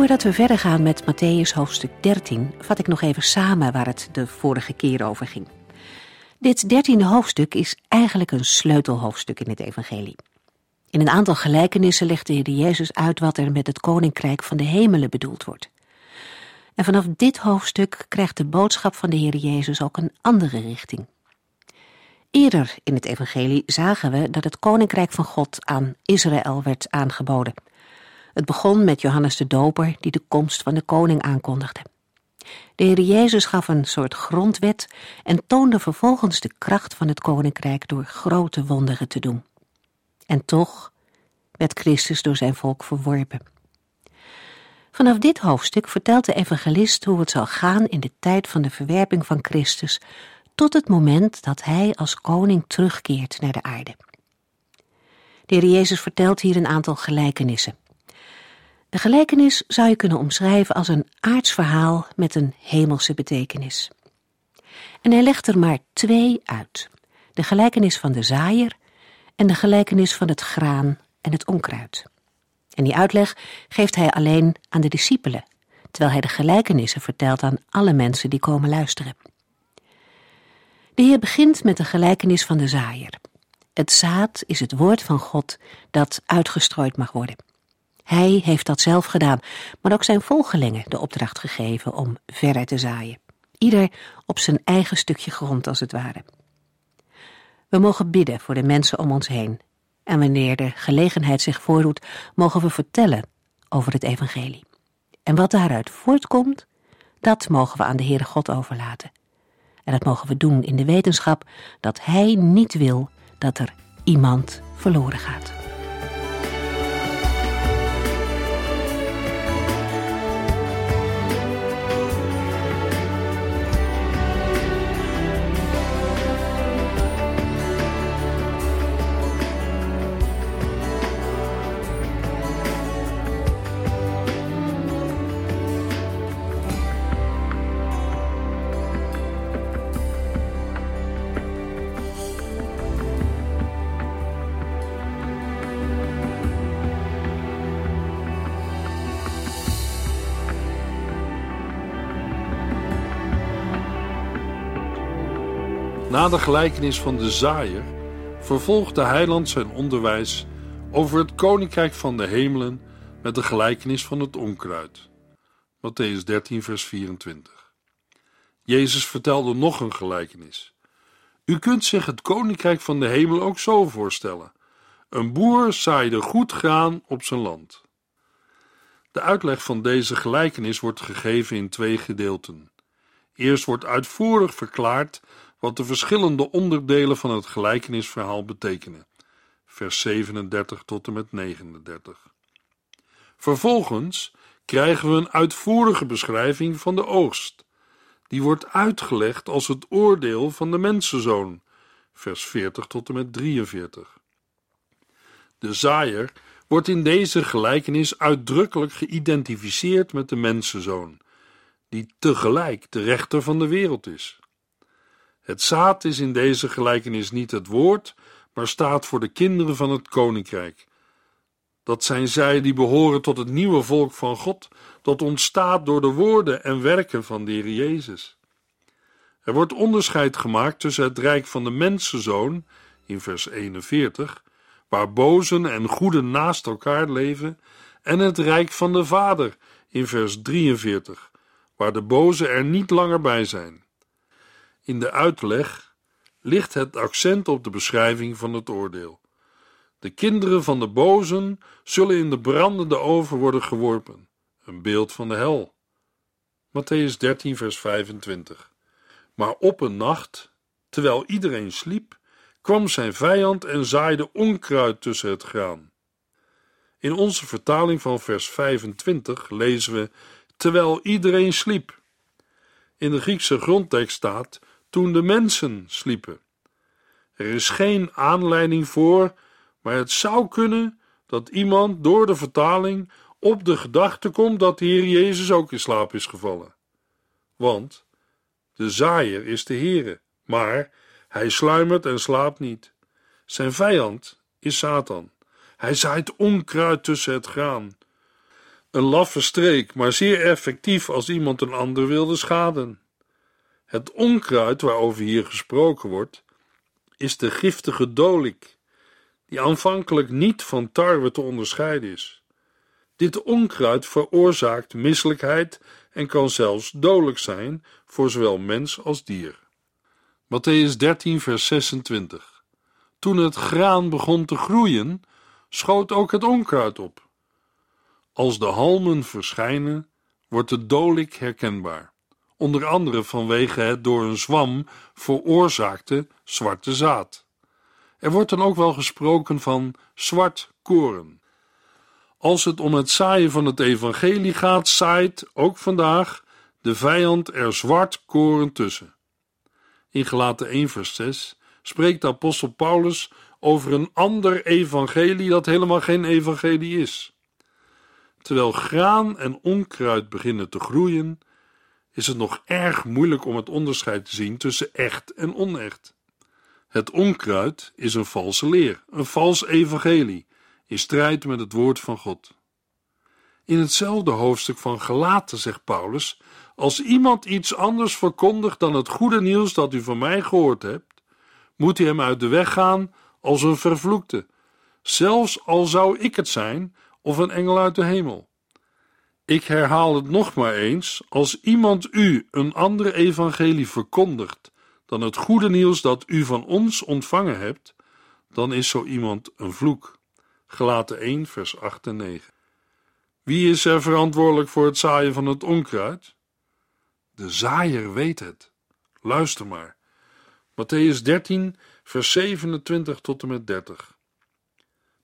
Voordat we verder gaan met Matthäus hoofdstuk 13, vat ik nog even samen waar het de vorige keer over ging. Dit dertiende hoofdstuk is eigenlijk een sleutelhoofdstuk in het evangelie. In een aantal gelijkenissen legt de Heer Jezus uit wat er met het koninkrijk van de hemelen bedoeld wordt. En vanaf dit hoofdstuk krijgt de boodschap van de Heer Jezus ook een andere richting. Eerder in het evangelie zagen we dat het koninkrijk van God aan Israël werd aangeboden – het begon met Johannes de Doper, die de komst van de koning aankondigde. De Heer Jezus gaf een soort grondwet en toonde vervolgens de kracht van het koninkrijk door grote wonderen te doen. En toch werd Christus door zijn volk verworpen. Vanaf dit hoofdstuk vertelt de evangelist hoe het zal gaan in de tijd van de verwerping van Christus, tot het moment dat hij als koning terugkeert naar de aarde. De Heer Jezus vertelt hier een aantal gelijkenissen. De gelijkenis zou je kunnen omschrijven als een aards verhaal met een hemelse betekenis. En hij legt er maar twee uit: de gelijkenis van de zaaier en de gelijkenis van het graan en het onkruid. En die uitleg geeft hij alleen aan de discipelen, terwijl hij de gelijkenissen vertelt aan alle mensen die komen luisteren. De Heer begint met de gelijkenis van de zaaier. Het zaad is het woord van God dat uitgestrooid mag worden. Hij heeft dat zelf gedaan, maar ook zijn volgelingen de opdracht gegeven om verder te zaaien. Ieder op zijn eigen stukje grond, als het ware. We mogen bidden voor de mensen om ons heen. En wanneer de gelegenheid zich voordoet, mogen we vertellen over het evangelie. En wat daaruit voortkomt, dat mogen we aan de Heere God overlaten. En dat mogen we doen in de wetenschap dat Hij niet wil dat er iemand verloren gaat. De gelijkenis van de zaaier vervolgt de heiland zijn onderwijs over het koninkrijk van de hemelen met de gelijkenis van het onkruid. Matthäus 13, vers 24. Jezus vertelde nog een gelijkenis. U kunt zich het koninkrijk van de hemel ook zo voorstellen. Een boer zaaide goed graan op zijn land. De uitleg van deze gelijkenis wordt gegeven in twee gedeelten. Eerst wordt uitvoerig verklaard wat de verschillende onderdelen van het gelijkenisverhaal betekenen. Vers 37 tot en met 39. Vervolgens krijgen we een uitvoerige beschrijving van de oogst. Die wordt uitgelegd als het oordeel van de mensenzoon. Vers 40 tot en met 43. De zaaier wordt in deze gelijkenis uitdrukkelijk geïdentificeerd met de mensenzoon, die tegelijk de rechter van de wereld is. Het zaad is in deze gelijkenis niet het woord, maar staat voor de kinderen van het koninkrijk. Dat zijn zij die behoren tot het nieuwe volk van God, dat ontstaat door de woorden en werken van de Heer Jezus. Er wordt onderscheid gemaakt tussen het rijk van de mensenzoon, in vers 41, waar bozen en goeden naast elkaar leven, en het rijk van de Vader, in vers 43, waar de bozen er niet langer bij zijn. In de uitleg ligt het accent op de beschrijving van het oordeel. De kinderen van de bozen zullen in de brandende oven worden geworpen, een beeld van de hel. Matthäus 13, vers 25. Maar op een nacht, terwijl iedereen sliep, kwam zijn vijand en zaaide onkruid tussen het graan. In onze vertaling van vers 25 lezen we: terwijl iedereen sliep. In de Griekse grondtekst staat toen de mensen sliepen. Er is geen aanleiding voor, maar het zou kunnen dat iemand door de vertaling op de gedachte komt dat de Heer Jezus ook in slaap is gevallen. Want de zaaier is de Heere, maar hij sluimert en slaapt niet. Zijn vijand is Satan. Hij zaait onkruid tussen het graan. Een laffe streek, maar zeer effectief als iemand een ander wilde schaden. Het onkruid waarover hier gesproken wordt, is de giftige dolik, die aanvankelijk niet van tarwe te onderscheiden is. Dit onkruid veroorzaakt misselijkheid en kan zelfs dodelijk zijn voor zowel mens als dier. Matthäus 13, vers 26. Toen het graan begon te groeien, schoot ook het onkruid op. Als de halmen verschijnen, wordt de dolik herkenbaar, onder andere vanwege het door een zwam veroorzaakte zwarte zaad. Er wordt dan ook wel gesproken van zwart koren. Als het om het zaaien van het evangelie gaat, zaait ook vandaag de vijand er zwart koren tussen. In Gelaten 1 vers 6 spreekt de apostel Paulus over een ander evangelie dat helemaal geen evangelie is. Terwijl graan en onkruid beginnen te groeien, is het nog erg moeilijk om het onderscheid te zien tussen echt en onecht. Het onkruid is een valse leer, een vals evangelie, in strijd met het woord van God. In hetzelfde hoofdstuk van Galaten zegt Paulus: Als iemand iets anders verkondigt dan het goede nieuws dat u van mij gehoord hebt, moet u hem uit de weg gaan als een vervloekte, zelfs al zou ik het zijn of een engel uit de hemel. Ik herhaal het nog maar eens: als iemand u een andere evangelie verkondigt dan het goede nieuws dat u van ons ontvangen hebt, dan is zo iemand een vloek. Gelaten 1, vers 8 en 9. Wie is er verantwoordelijk voor het zaaien van het onkruid? De zaaier weet het. Luister maar. Matthäus 13, vers 27 tot en met 30.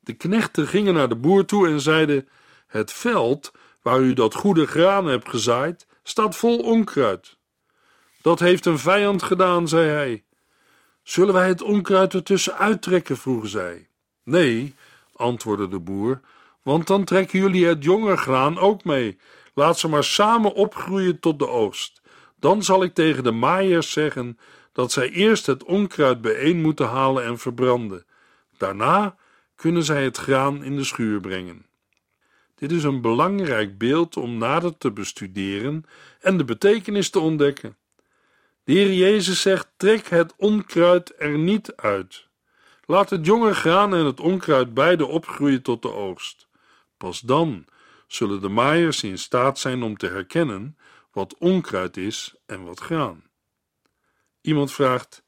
De knechten gingen naar de boer toe en zeiden: Het veld waar u dat goede graan hebt gezaaid, staat vol onkruid. Dat heeft een vijand gedaan, zei hij. Zullen wij het onkruid ertussen uittrekken? vroegen zij. Nee, antwoordde de boer, want dan trekken jullie het jonge graan ook mee. Laat ze maar samen opgroeien tot de oogst. Dan zal ik tegen de maaiers zeggen dat zij eerst het onkruid bijeen moeten halen en verbranden. Daarna kunnen zij het graan in de schuur brengen. Dit is een belangrijk beeld om nader te bestuderen en de betekenis te ontdekken. De Heer Jezus zegt: trek het onkruid er niet uit. Laat het jonge graan en het onkruid beide opgroeien tot de oogst. Pas dan zullen de maaiers in staat zijn om te herkennen wat onkruid is en wat graan. Iemand vraagt: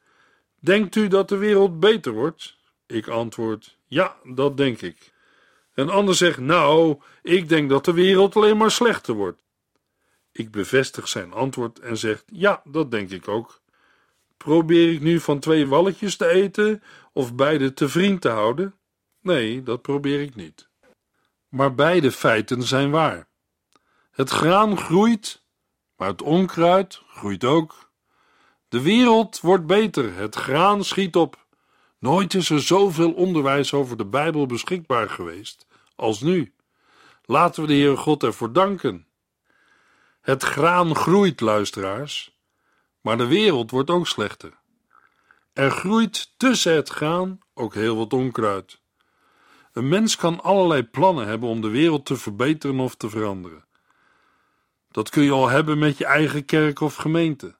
Denkt u dat de wereld beter wordt? Ik antwoord: Ja, dat denk ik. Een ander zegt: Nou, ik denk dat de wereld alleen maar slechter wordt. Ik bevestig zijn antwoord en zeg: Ja, dat denk ik ook. Probeer ik nu van twee walletjes te eten of beide te vriend te houden? Nee, dat probeer ik niet. Maar beide feiten zijn waar. Het graan groeit, maar het onkruid groeit ook. De wereld wordt beter, het graan schiet op. Nooit is er zoveel onderwijs over de Bijbel beschikbaar geweest als nu. Laten we de Heere God ervoor danken. Het graan groeit, luisteraars, maar de wereld wordt ook slechter. Er groeit tussen het graan ook heel wat onkruid. Een mens kan allerlei plannen hebben om de wereld te verbeteren of te veranderen. Dat kun je al hebben met je eigen kerk of gemeente.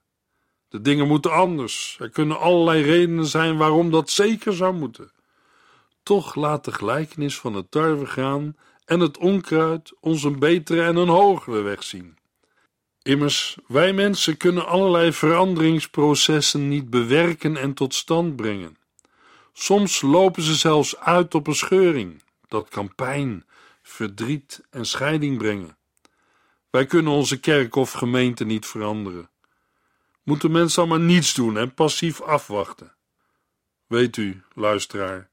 De dingen moeten anders. Er kunnen allerlei redenen zijn waarom dat zeker zou moeten. Toch laat de gelijkenis van het tarwegraan en het onkruid ons een betere en een hogere weg zien. Immers, wij mensen kunnen allerlei veranderingsprocessen niet bewerken en tot stand brengen. Soms lopen ze zelfs uit op een scheuring. Dat kan pijn, verdriet en scheiding brengen. Wij kunnen onze kerk of gemeente niet veranderen. Moeten mensen allemaal niets doen en passief afwachten. Weet u, luisteraar,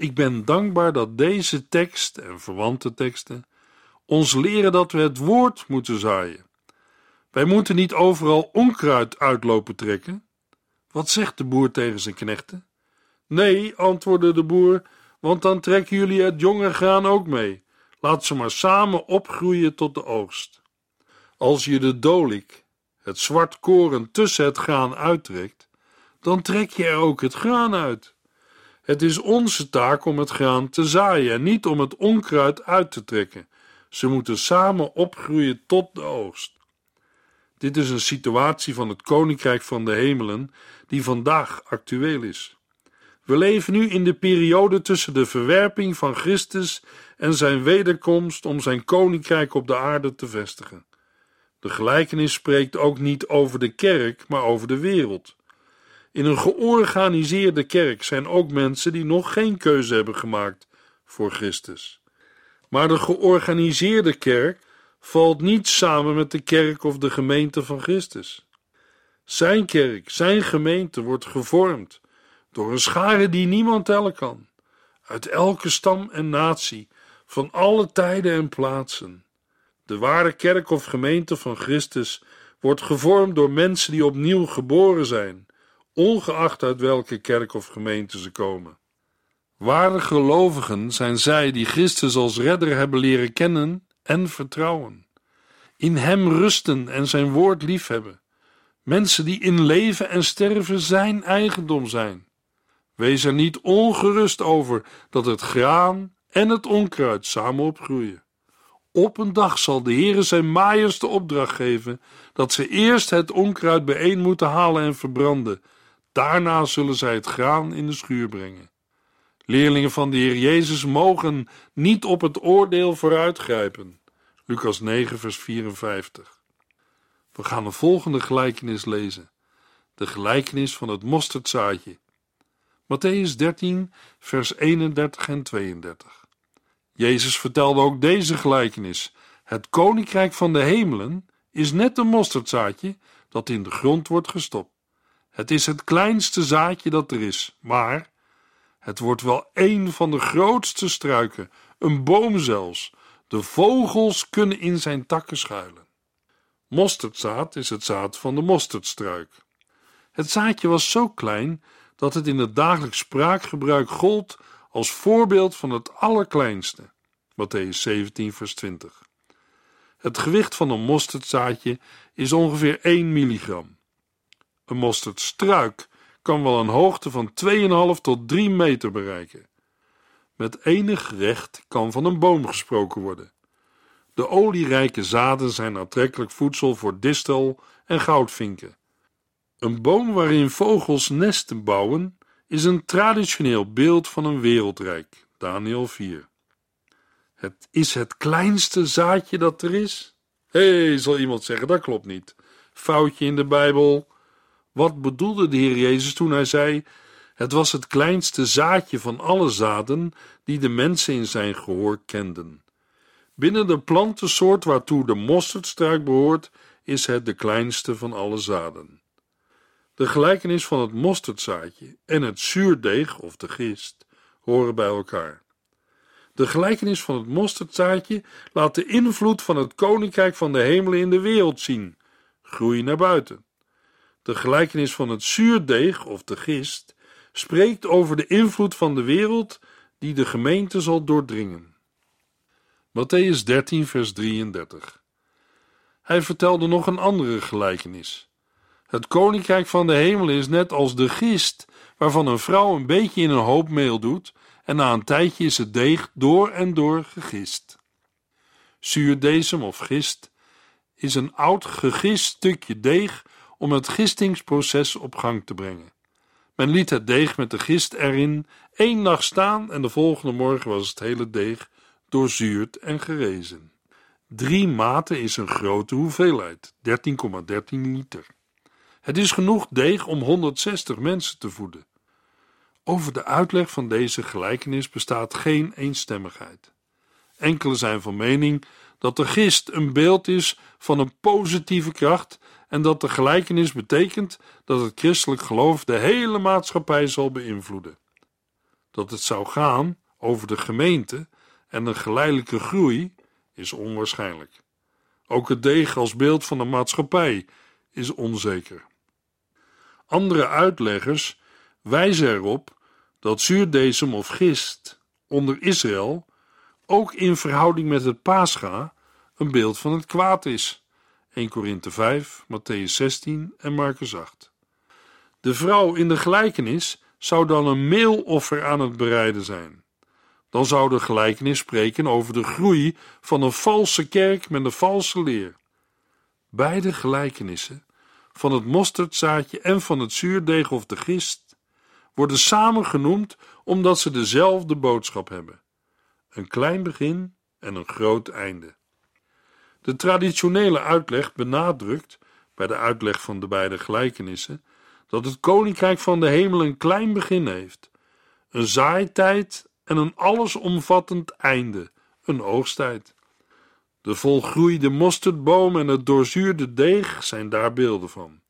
ik ben dankbaar dat deze tekst en verwante teksten ons leren dat we het woord moeten zaaien. Wij moeten niet overal onkruid uitlopen trekken. Wat zegt de boer tegen zijn knechten? Nee, antwoordde de boer, want dan trekken jullie het jonge graan ook mee. Laat ze maar samen opgroeien tot de oogst. Als je de dolik, het zwart koren tussen het graan uittrekt, dan trek je er ook het graan uit. Het is onze taak om het graan te zaaien en niet om het onkruid uit te trekken. Ze moeten samen opgroeien tot de oogst. Dit is een situatie van het koninkrijk van de hemelen die vandaag actueel is. We leven nu in de periode tussen de verwerping van Christus en zijn wederkomst om zijn koninkrijk op de aarde te vestigen. De gelijkenis spreekt ook niet over de kerk, maar over de wereld. In een georganiseerde kerk zijn ook mensen die nog geen keuze hebben gemaakt voor Christus. Maar de georganiseerde kerk valt niet samen met de kerk of de gemeente van Christus. Zijn kerk, zijn gemeente wordt gevormd door een schare die niemand tellen kan, uit elke stam en natie, van alle tijden en plaatsen. De ware kerk of gemeente van Christus wordt gevormd door mensen die opnieuw geboren zijn, ongeacht uit welke kerk of gemeente ze komen. Ware gelovigen zijn zij die Christus als redder hebben leren kennen en vertrouwen. In Hem rusten en Zijn woord liefhebben. Mensen die in leven en sterven Zijn eigendom zijn. Wees er niet ongerust over dat het graan en het onkruid samen opgroeien. Op een dag zal de Heere zijn maaiers de opdracht geven dat ze eerst het onkruid bijeen moeten halen en verbranden. Daarna zullen zij het graan in de schuur brengen. Leerlingen van de Heer Jezus mogen niet op het oordeel vooruitgrijpen. Lucas 9, vers 54. We gaan de volgende gelijkenis lezen. De gelijkenis van het mosterdzaadje. Matthäus 13, vers 31 en 32. Jezus vertelde ook deze gelijkenis. Het koninkrijk van de hemelen is net een mosterdzaadje dat in de grond wordt gestopt. Het is het kleinste zaadje dat er is, maar het wordt wel een van de grootste struiken, een boom zelfs. De vogels kunnen in zijn takken schuilen. Mosterdzaad is het zaad van de mosterdstruik. Het zaadje was zo klein dat het in het dagelijks spraakgebruik gold als voorbeeld van het allerkleinste. Matthäus 17, vers 20. Het gewicht van een mosterdzaadje is ongeveer 1 milligram. Een mosterdstruik kan wel een hoogte van 2,5 tot 3 meter bereiken. Met enig recht kan van een boom gesproken worden. De olierijke zaden zijn aantrekkelijk voedsel voor distel en goudvinken. Een boom waarin vogels nesten bouwen is een traditioneel beeld van een wereldrijk. Daniel 4. Het is het kleinste zaadje dat er is. Hé, hey, zal iemand zeggen, dat klopt niet. Foutje in de Bijbel. Wat bedoelde de Heer Jezus toen hij zei: Het was het kleinste zaadje van alle zaden die de mensen in zijn gehoor kenden. Binnen de plantensoort waartoe de mosterdstruik behoort, is het de kleinste van alle zaden. De gelijkenis van het mosterdzaadje en het zuurdeeg of de gist horen bij elkaar. De gelijkenis van het mosterdzaadje laat de invloed van het koninkrijk van de hemelen in de wereld zien. Groei naar buiten. De gelijkenis van het zuurdeeg of de gist spreekt over de invloed van de wereld die de gemeente zal doordringen. Matthäus 13, vers 33. Hij vertelde nog een andere gelijkenis. Het koninkrijk van de hemelen is net als de gist, waarvan een vrouw een beetje in een hoop meel doet, en na een tijdje is het deeg door en door gegist. Zuurdesem of gist is een oud gegist stukje deeg om het gistingsproces op gang te brengen. Men liet het deeg met de gist erin één nacht staan en de volgende morgen was het hele deeg doorzuurd en gerezen. Drie maten is een grote hoeveelheid, 13,13 liter. Het is genoeg deeg om 160 mensen te voeden. Over de uitleg van deze gelijkenis bestaat geen eenstemmigheid. Enkele zijn van mening dat de gist een beeld is van een positieve kracht en dat de gelijkenis betekent dat het christelijk geloof de hele maatschappij zal beïnvloeden. Dat het zou gaan over de gemeente en een geleidelijke groei is onwaarschijnlijk. Ook het deeg als beeld van de maatschappij is onzeker. Andere uitleggers wijzen erop dat zuurdesem of gist onder Israël ook in verhouding met het Pascha een beeld van het kwaad is. 1 Korinthe 5, Matthäus 16 en Marcus 8. De vrouw in de gelijkenis zou dan een meeloffer aan het bereiden zijn. Dan zou de gelijkenis spreken over de groei van een valse kerk met een valse leer. Beide gelijkenissen, van het mosterdzaadje en van het zuurdeeg of de gist, worden samen genoemd omdat ze dezelfde boodschap hebben: een klein begin en een groot einde. De traditionele uitleg benadrukt, bij de uitleg van de beide gelijkenissen, dat het koninkrijk van de hemel een klein begin heeft, een zaaitijd en een allesomvattend einde, een oogsttijd. De volgroeide mosterdboom en het doorzuurde deeg zijn daar beelden van.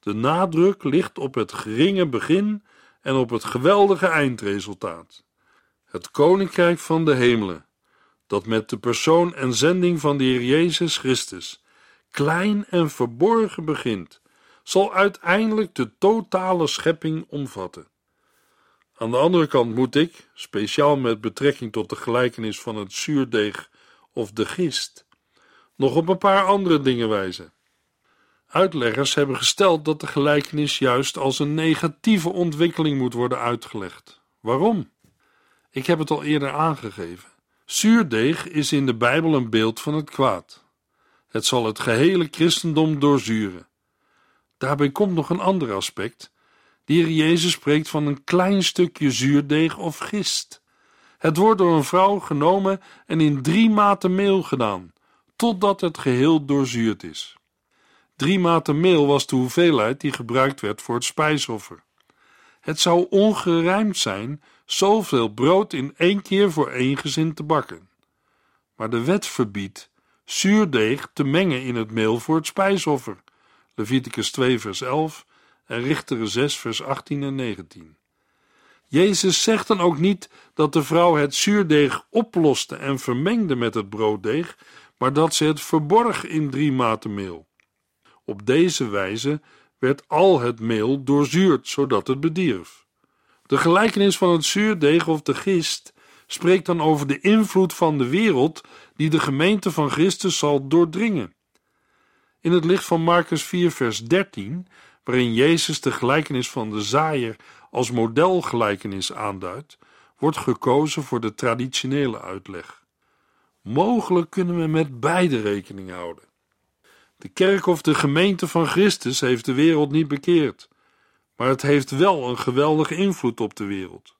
De nadruk ligt op het geringe begin en op het geweldige eindresultaat. Het koninkrijk van de hemelen, dat met de persoon en zending van de Heer Jezus Christus klein en verborgen begint, zal uiteindelijk de totale schepping omvatten. Aan de andere kant moet ik, speciaal met betrekking tot de gelijkenis van het zuurdeeg of de gist, nog op een paar andere dingen wijzen. Uitleggers hebben gesteld dat de gelijkenis juist als een negatieve ontwikkeling moet worden uitgelegd. Waarom? Ik heb het al eerder aangegeven. Zuurdeeg is in de Bijbel een beeld van het kwaad. Het zal het gehele christendom doorzuren. Daarbij komt nog een ander aspect. De Heer Jezus spreekt van een klein stukje zuurdeeg of gist. Het wordt door een vrouw genomen en in drie maten meel gedaan, totdat het geheel doorzuurd is. Drie maten meel was de hoeveelheid die gebruikt werd voor het spijsoffer. Het zou ongerijmd zijn zoveel brood in één keer voor één gezin te bakken. Maar de wet verbiedt zuurdeeg te mengen in het meel voor het spijsoffer. Leviticus 2 vers 11 en Richteren 6 vers 18 en 19. Jezus zegt dan ook niet dat de vrouw het zuurdeeg oploste en vermengde met het brooddeeg, maar dat ze het verborg in drie maten meel. Op deze wijze werd al het meel doorzuurd, zodat het bedierf. De gelijkenis van het zuurdeeg of de gist spreekt dan over de invloed van de wereld die de gemeente van Christus zal doordringen. In het licht van Marcus 4, vers 13, waarin Jezus de gelijkenis van de zaaier als modelgelijkenis aanduidt, wordt gekozen voor de traditionele uitleg. Mogelijk kunnen we met beide rekening houden. De kerk of de gemeente van Christus heeft de wereld niet bekeerd, maar het heeft wel een geweldige invloed op de wereld.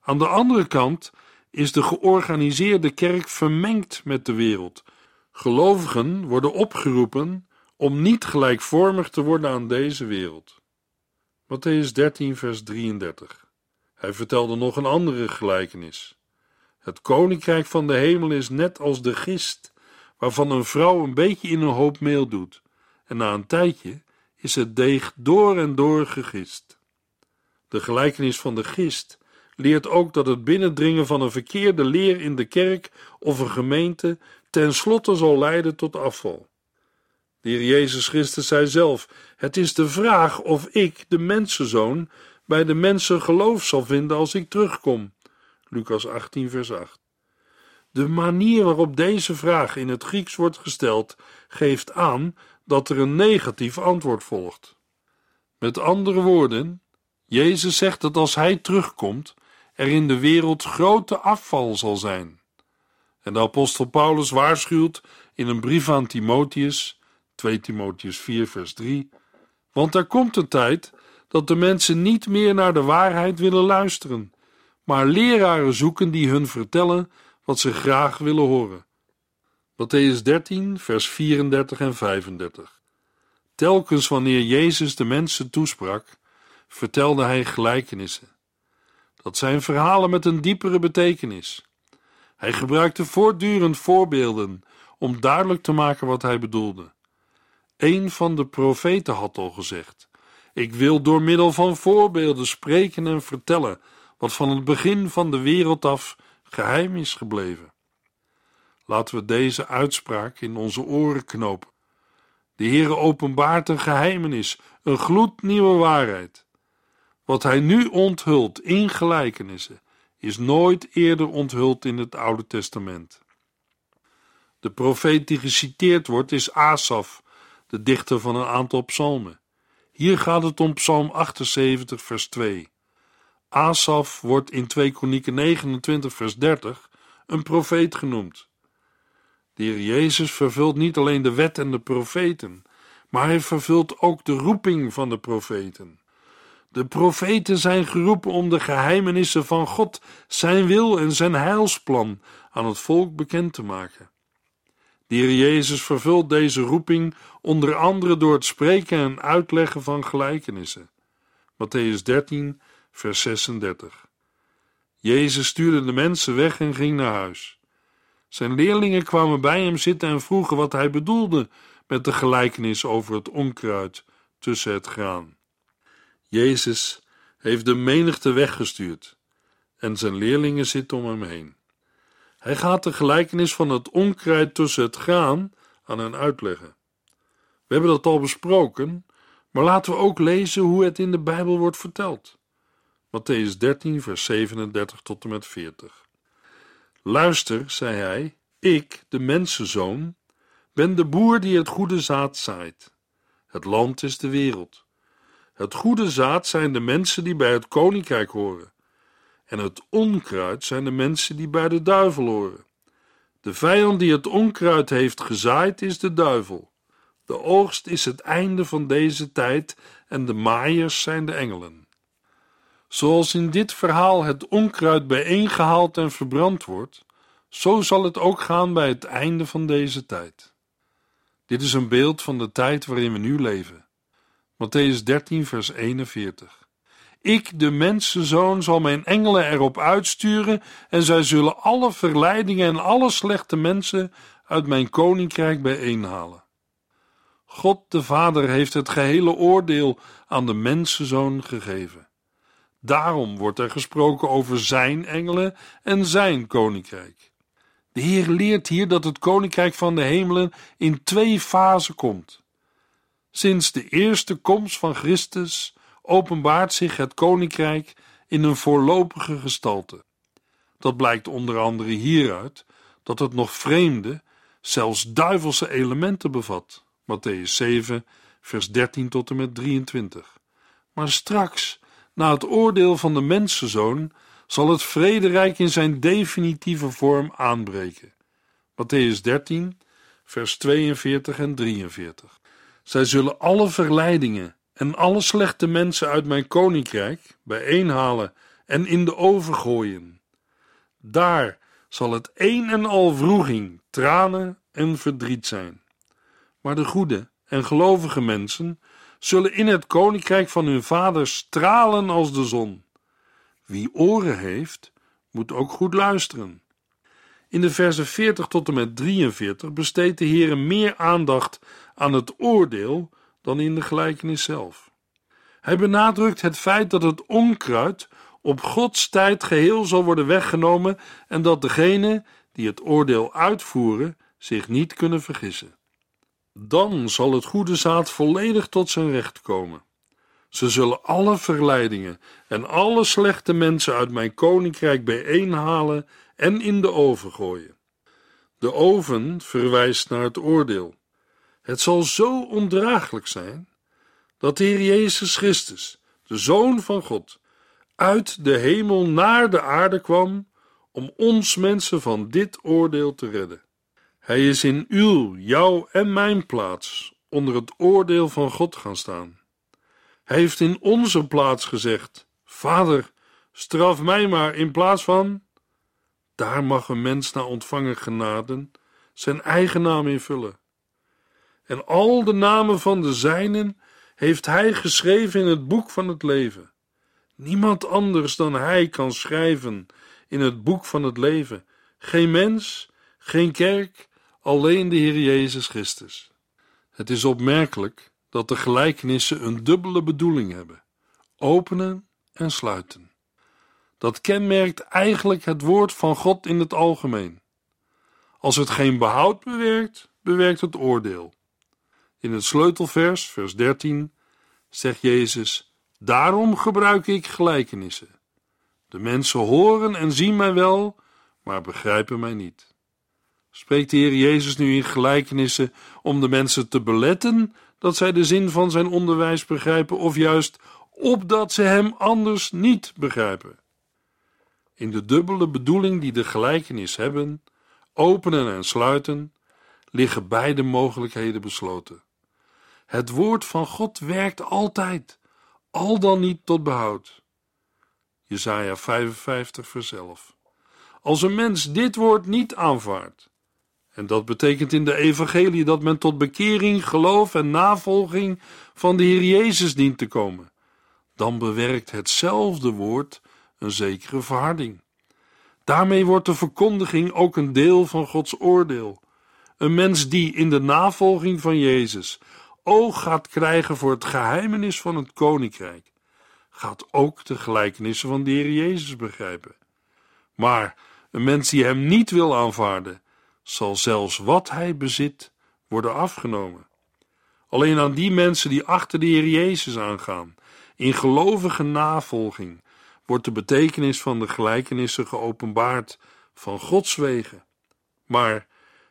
Aan de andere kant is de georganiseerde kerk vermengd met de wereld. Gelovigen worden opgeroepen om niet gelijkvormig te worden aan deze wereld. Matthäus 13, vers 33. Hij vertelde nog een andere gelijkenis. Het koninkrijk van de hemel is net als de gist, waarvan een vrouw een beetje in een hoop meel doet, en na een tijdje is het deeg door en door gegist. De gelijkenis van de gist leert ook dat het binnendringen van een verkeerde leer in de kerk of een gemeente tenslotte zal leiden tot afval. De Heer Jezus Christus zei zelf: Het is de vraag of ik, de mensenzoon, bij de mensen geloof zal vinden als ik terugkom. Lucas 18, vers 8. De manier waarop deze vraag in het Grieks wordt gesteld, geeft aan dat er een negatief antwoord volgt. Met andere woorden, Jezus zegt dat als hij terugkomt, er in de wereld grote afval zal zijn. En de apostel Paulus waarschuwt in een brief aan Timotheus 2 Timotheus 4, vers 3. Want er komt een tijd dat de mensen niet meer naar de waarheid willen luisteren, maar leraren zoeken die hun vertellen wat ze graag willen horen. Matthäus 13, vers 34 en 35. Telkens wanneer Jezus de mensen toesprak, vertelde hij gelijkenissen. Dat zijn verhalen met een diepere betekenis. Hij gebruikte voortdurend voorbeelden om duidelijk te maken wat hij bedoelde. Een van de profeten had al gezegd: Ik wil door middel van voorbeelden spreken en vertellen wat van het begin van de wereld af geheim is gebleven. Laten we deze uitspraak in onze oren knopen. De Heere openbaart een geheimenis, een gloednieuwe waarheid. Wat hij nu onthult in gelijkenissen, is nooit eerder onthuld in het Oude Testament. De profeet die geciteerd wordt is Asaf, de dichter van een aantal psalmen. Hier gaat het om Psalm 78, vers 2. Asaf wordt in 2 Kronieken 29, vers 30 een profeet genoemd. De Jezus vervult niet alleen de wet en de profeten, maar hij vervult ook de roeping van de profeten. De profeten zijn geroepen om de geheimenissen van God, zijn wil en zijn heilsplan aan het volk bekend te maken. De Jezus vervult deze roeping onder andere door het spreken en uitleggen van gelijkenissen. Matthäus 13, vers 36. Jezus stuurde de mensen weg en ging naar huis. Zijn leerlingen kwamen bij hem zitten en vroegen wat hij bedoelde met de gelijkenis over het onkruid tussen het graan. Jezus heeft de menigte weggestuurd en zijn leerlingen zitten om hem heen. Hij gaat de gelijkenis van het onkruid tussen het graan aan hen uitleggen. We hebben dat al besproken, maar laten we ook lezen hoe het in de Bijbel wordt verteld. Matthäus 13, vers 37 tot en met 40. Luister, zei hij, ik, de mensenzoon, ben de boer die het goede zaad zaait. Het land is de wereld. Het goede zaad zijn de mensen die bij het koninkrijk horen. En het onkruid zijn de mensen die bij de duivel horen. De vijand die het onkruid heeft gezaaid is de duivel. De oogst is het einde van deze tijd en de maaiers zijn de engelen. Zoals in dit verhaal het onkruid bijeengehaald en verbrand wordt, zo zal het ook gaan bij het einde van deze tijd. Dit is een beeld van de tijd waarin we nu leven. Matthäus 13, vers 41. Ik, de mensenzoon, zal mijn engelen erop uitsturen en zij zullen alle verleidingen en alle slechte mensen uit mijn koninkrijk bijeenhalen. God de Vader heeft het gehele oordeel aan de mensenzoon gegeven. Daarom wordt er gesproken over zijn engelen en zijn koninkrijk. De Heer leert hier dat het koninkrijk van de hemelen in twee fasen komt. Sinds de eerste komst van Christus openbaart zich het koninkrijk in een voorlopige gestalte. Dat blijkt onder andere hieruit dat het nog vreemde, zelfs duivelse elementen bevat. Matthäus 7, vers 13 tot en met 23. Maar straks, na het oordeel van de mensenzoon, zal het vrederijk in zijn definitieve vorm aanbreken. Matthäus 13, vers 42 en 43. Zij zullen alle verleidingen en alle slechte mensen uit mijn koninkrijk bijeenhalen en in de oven gooien. Daar zal het een en al vroeging, tranen en verdriet zijn. Maar de goede en gelovige mensen zullen in het koninkrijk van hun vader stralen als de zon. Wie oren heeft, moet ook goed luisteren. In de versen 40 tot en met 43 besteedt de Heer meer aandacht aan het oordeel dan in de gelijkenis zelf. Hij benadrukt het feit dat het onkruid op Gods tijd geheel zal worden weggenomen en dat degenen die het oordeel uitvoeren zich niet kunnen vergissen. Dan zal het goede zaad volledig tot zijn recht komen. Ze zullen alle verleidingen en alle slechte mensen uit mijn koninkrijk bijeenhalen en in de oven gooien. De oven verwijst naar het oordeel. Het zal zo ondraaglijk zijn dat de Heer Jezus Christus, de Zoon van God, uit de hemel naar de aarde kwam om ons mensen van dit oordeel te redden. Hij is in uw, jouw en mijn plaats onder het oordeel van God gaan staan. Hij heeft in onze plaats gezegd: Vader, straf mij maar in plaats van. Daar mag een mens na ontvangen genaden zijn eigen naam invullen. En al de namen van de zijnen heeft hij geschreven in het boek van het leven. Niemand anders dan hij kan schrijven in het boek van het leven. Geen mens, geen kerk, alleen de Heer Jezus Christus. Het is opmerkelijk dat de gelijkenissen een dubbele bedoeling hebben: openen en sluiten. Dat kenmerkt eigenlijk het woord van God in het algemeen. Als het geen behoud bewerkt, bewerkt het oordeel. In het sleutelvers, vers 13, zegt Jezus: Daarom gebruik ik gelijkenissen. De mensen horen en zien mij wel, maar begrijpen mij niet. Spreekt de Heer Jezus nu in gelijkenissen om de mensen te beletten dat zij de zin van zijn onderwijs begrijpen, of juist opdat ze hem anders niet begrijpen? In de dubbele bedoeling die de gelijkenis hebben, openen en sluiten, liggen beide mogelijkheden besloten. Het woord van God werkt altijd, al dan niet tot behoud. Jesaja 55 vers 11. Als een mens dit woord niet aanvaardt, en dat betekent in de evangelie dat men tot bekering, geloof en navolging van de Heer Jezus dient te komen, dan bewerkt hetzelfde woord een zekere verharding. Daarmee wordt de verkondiging ook een deel van Gods oordeel. Een mens die in de navolging van Jezus oog gaat krijgen voor het geheimenis van het koninkrijk, gaat ook de gelijkenissen van de Heer Jezus begrijpen. Maar een mens die hem niet wil aanvaarden, zal zelfs wat hij bezit worden afgenomen. Alleen aan die mensen die achter de Heer Jezus aangaan, in gelovige navolging, wordt de betekenis van de gelijkenissen geopenbaard van Gods wegen. Maar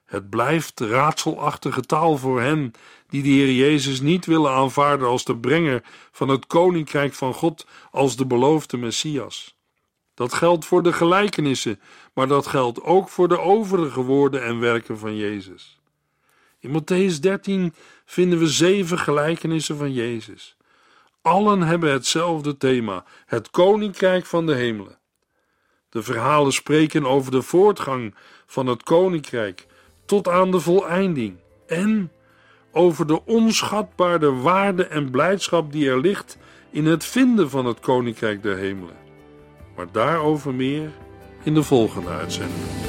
het blijft raadselachtige taal voor hen die de Heer Jezus niet willen aanvaarden als de brenger van het koninkrijk van God, als de beloofde Messias. Dat geldt voor de gelijkenissen, maar dat geldt ook voor de overige woorden en werken van Jezus. In Matthäus 13 vinden we zeven gelijkenissen van Jezus. Allen hebben hetzelfde thema: het koninkrijk van de hemelen. De verhalen spreken over de voortgang van het koninkrijk tot aan de voleinding en over de onschatbare waarde en blijdschap die er ligt in het vinden van het koninkrijk der hemelen. Maar daarover meer in de volgende uitzending.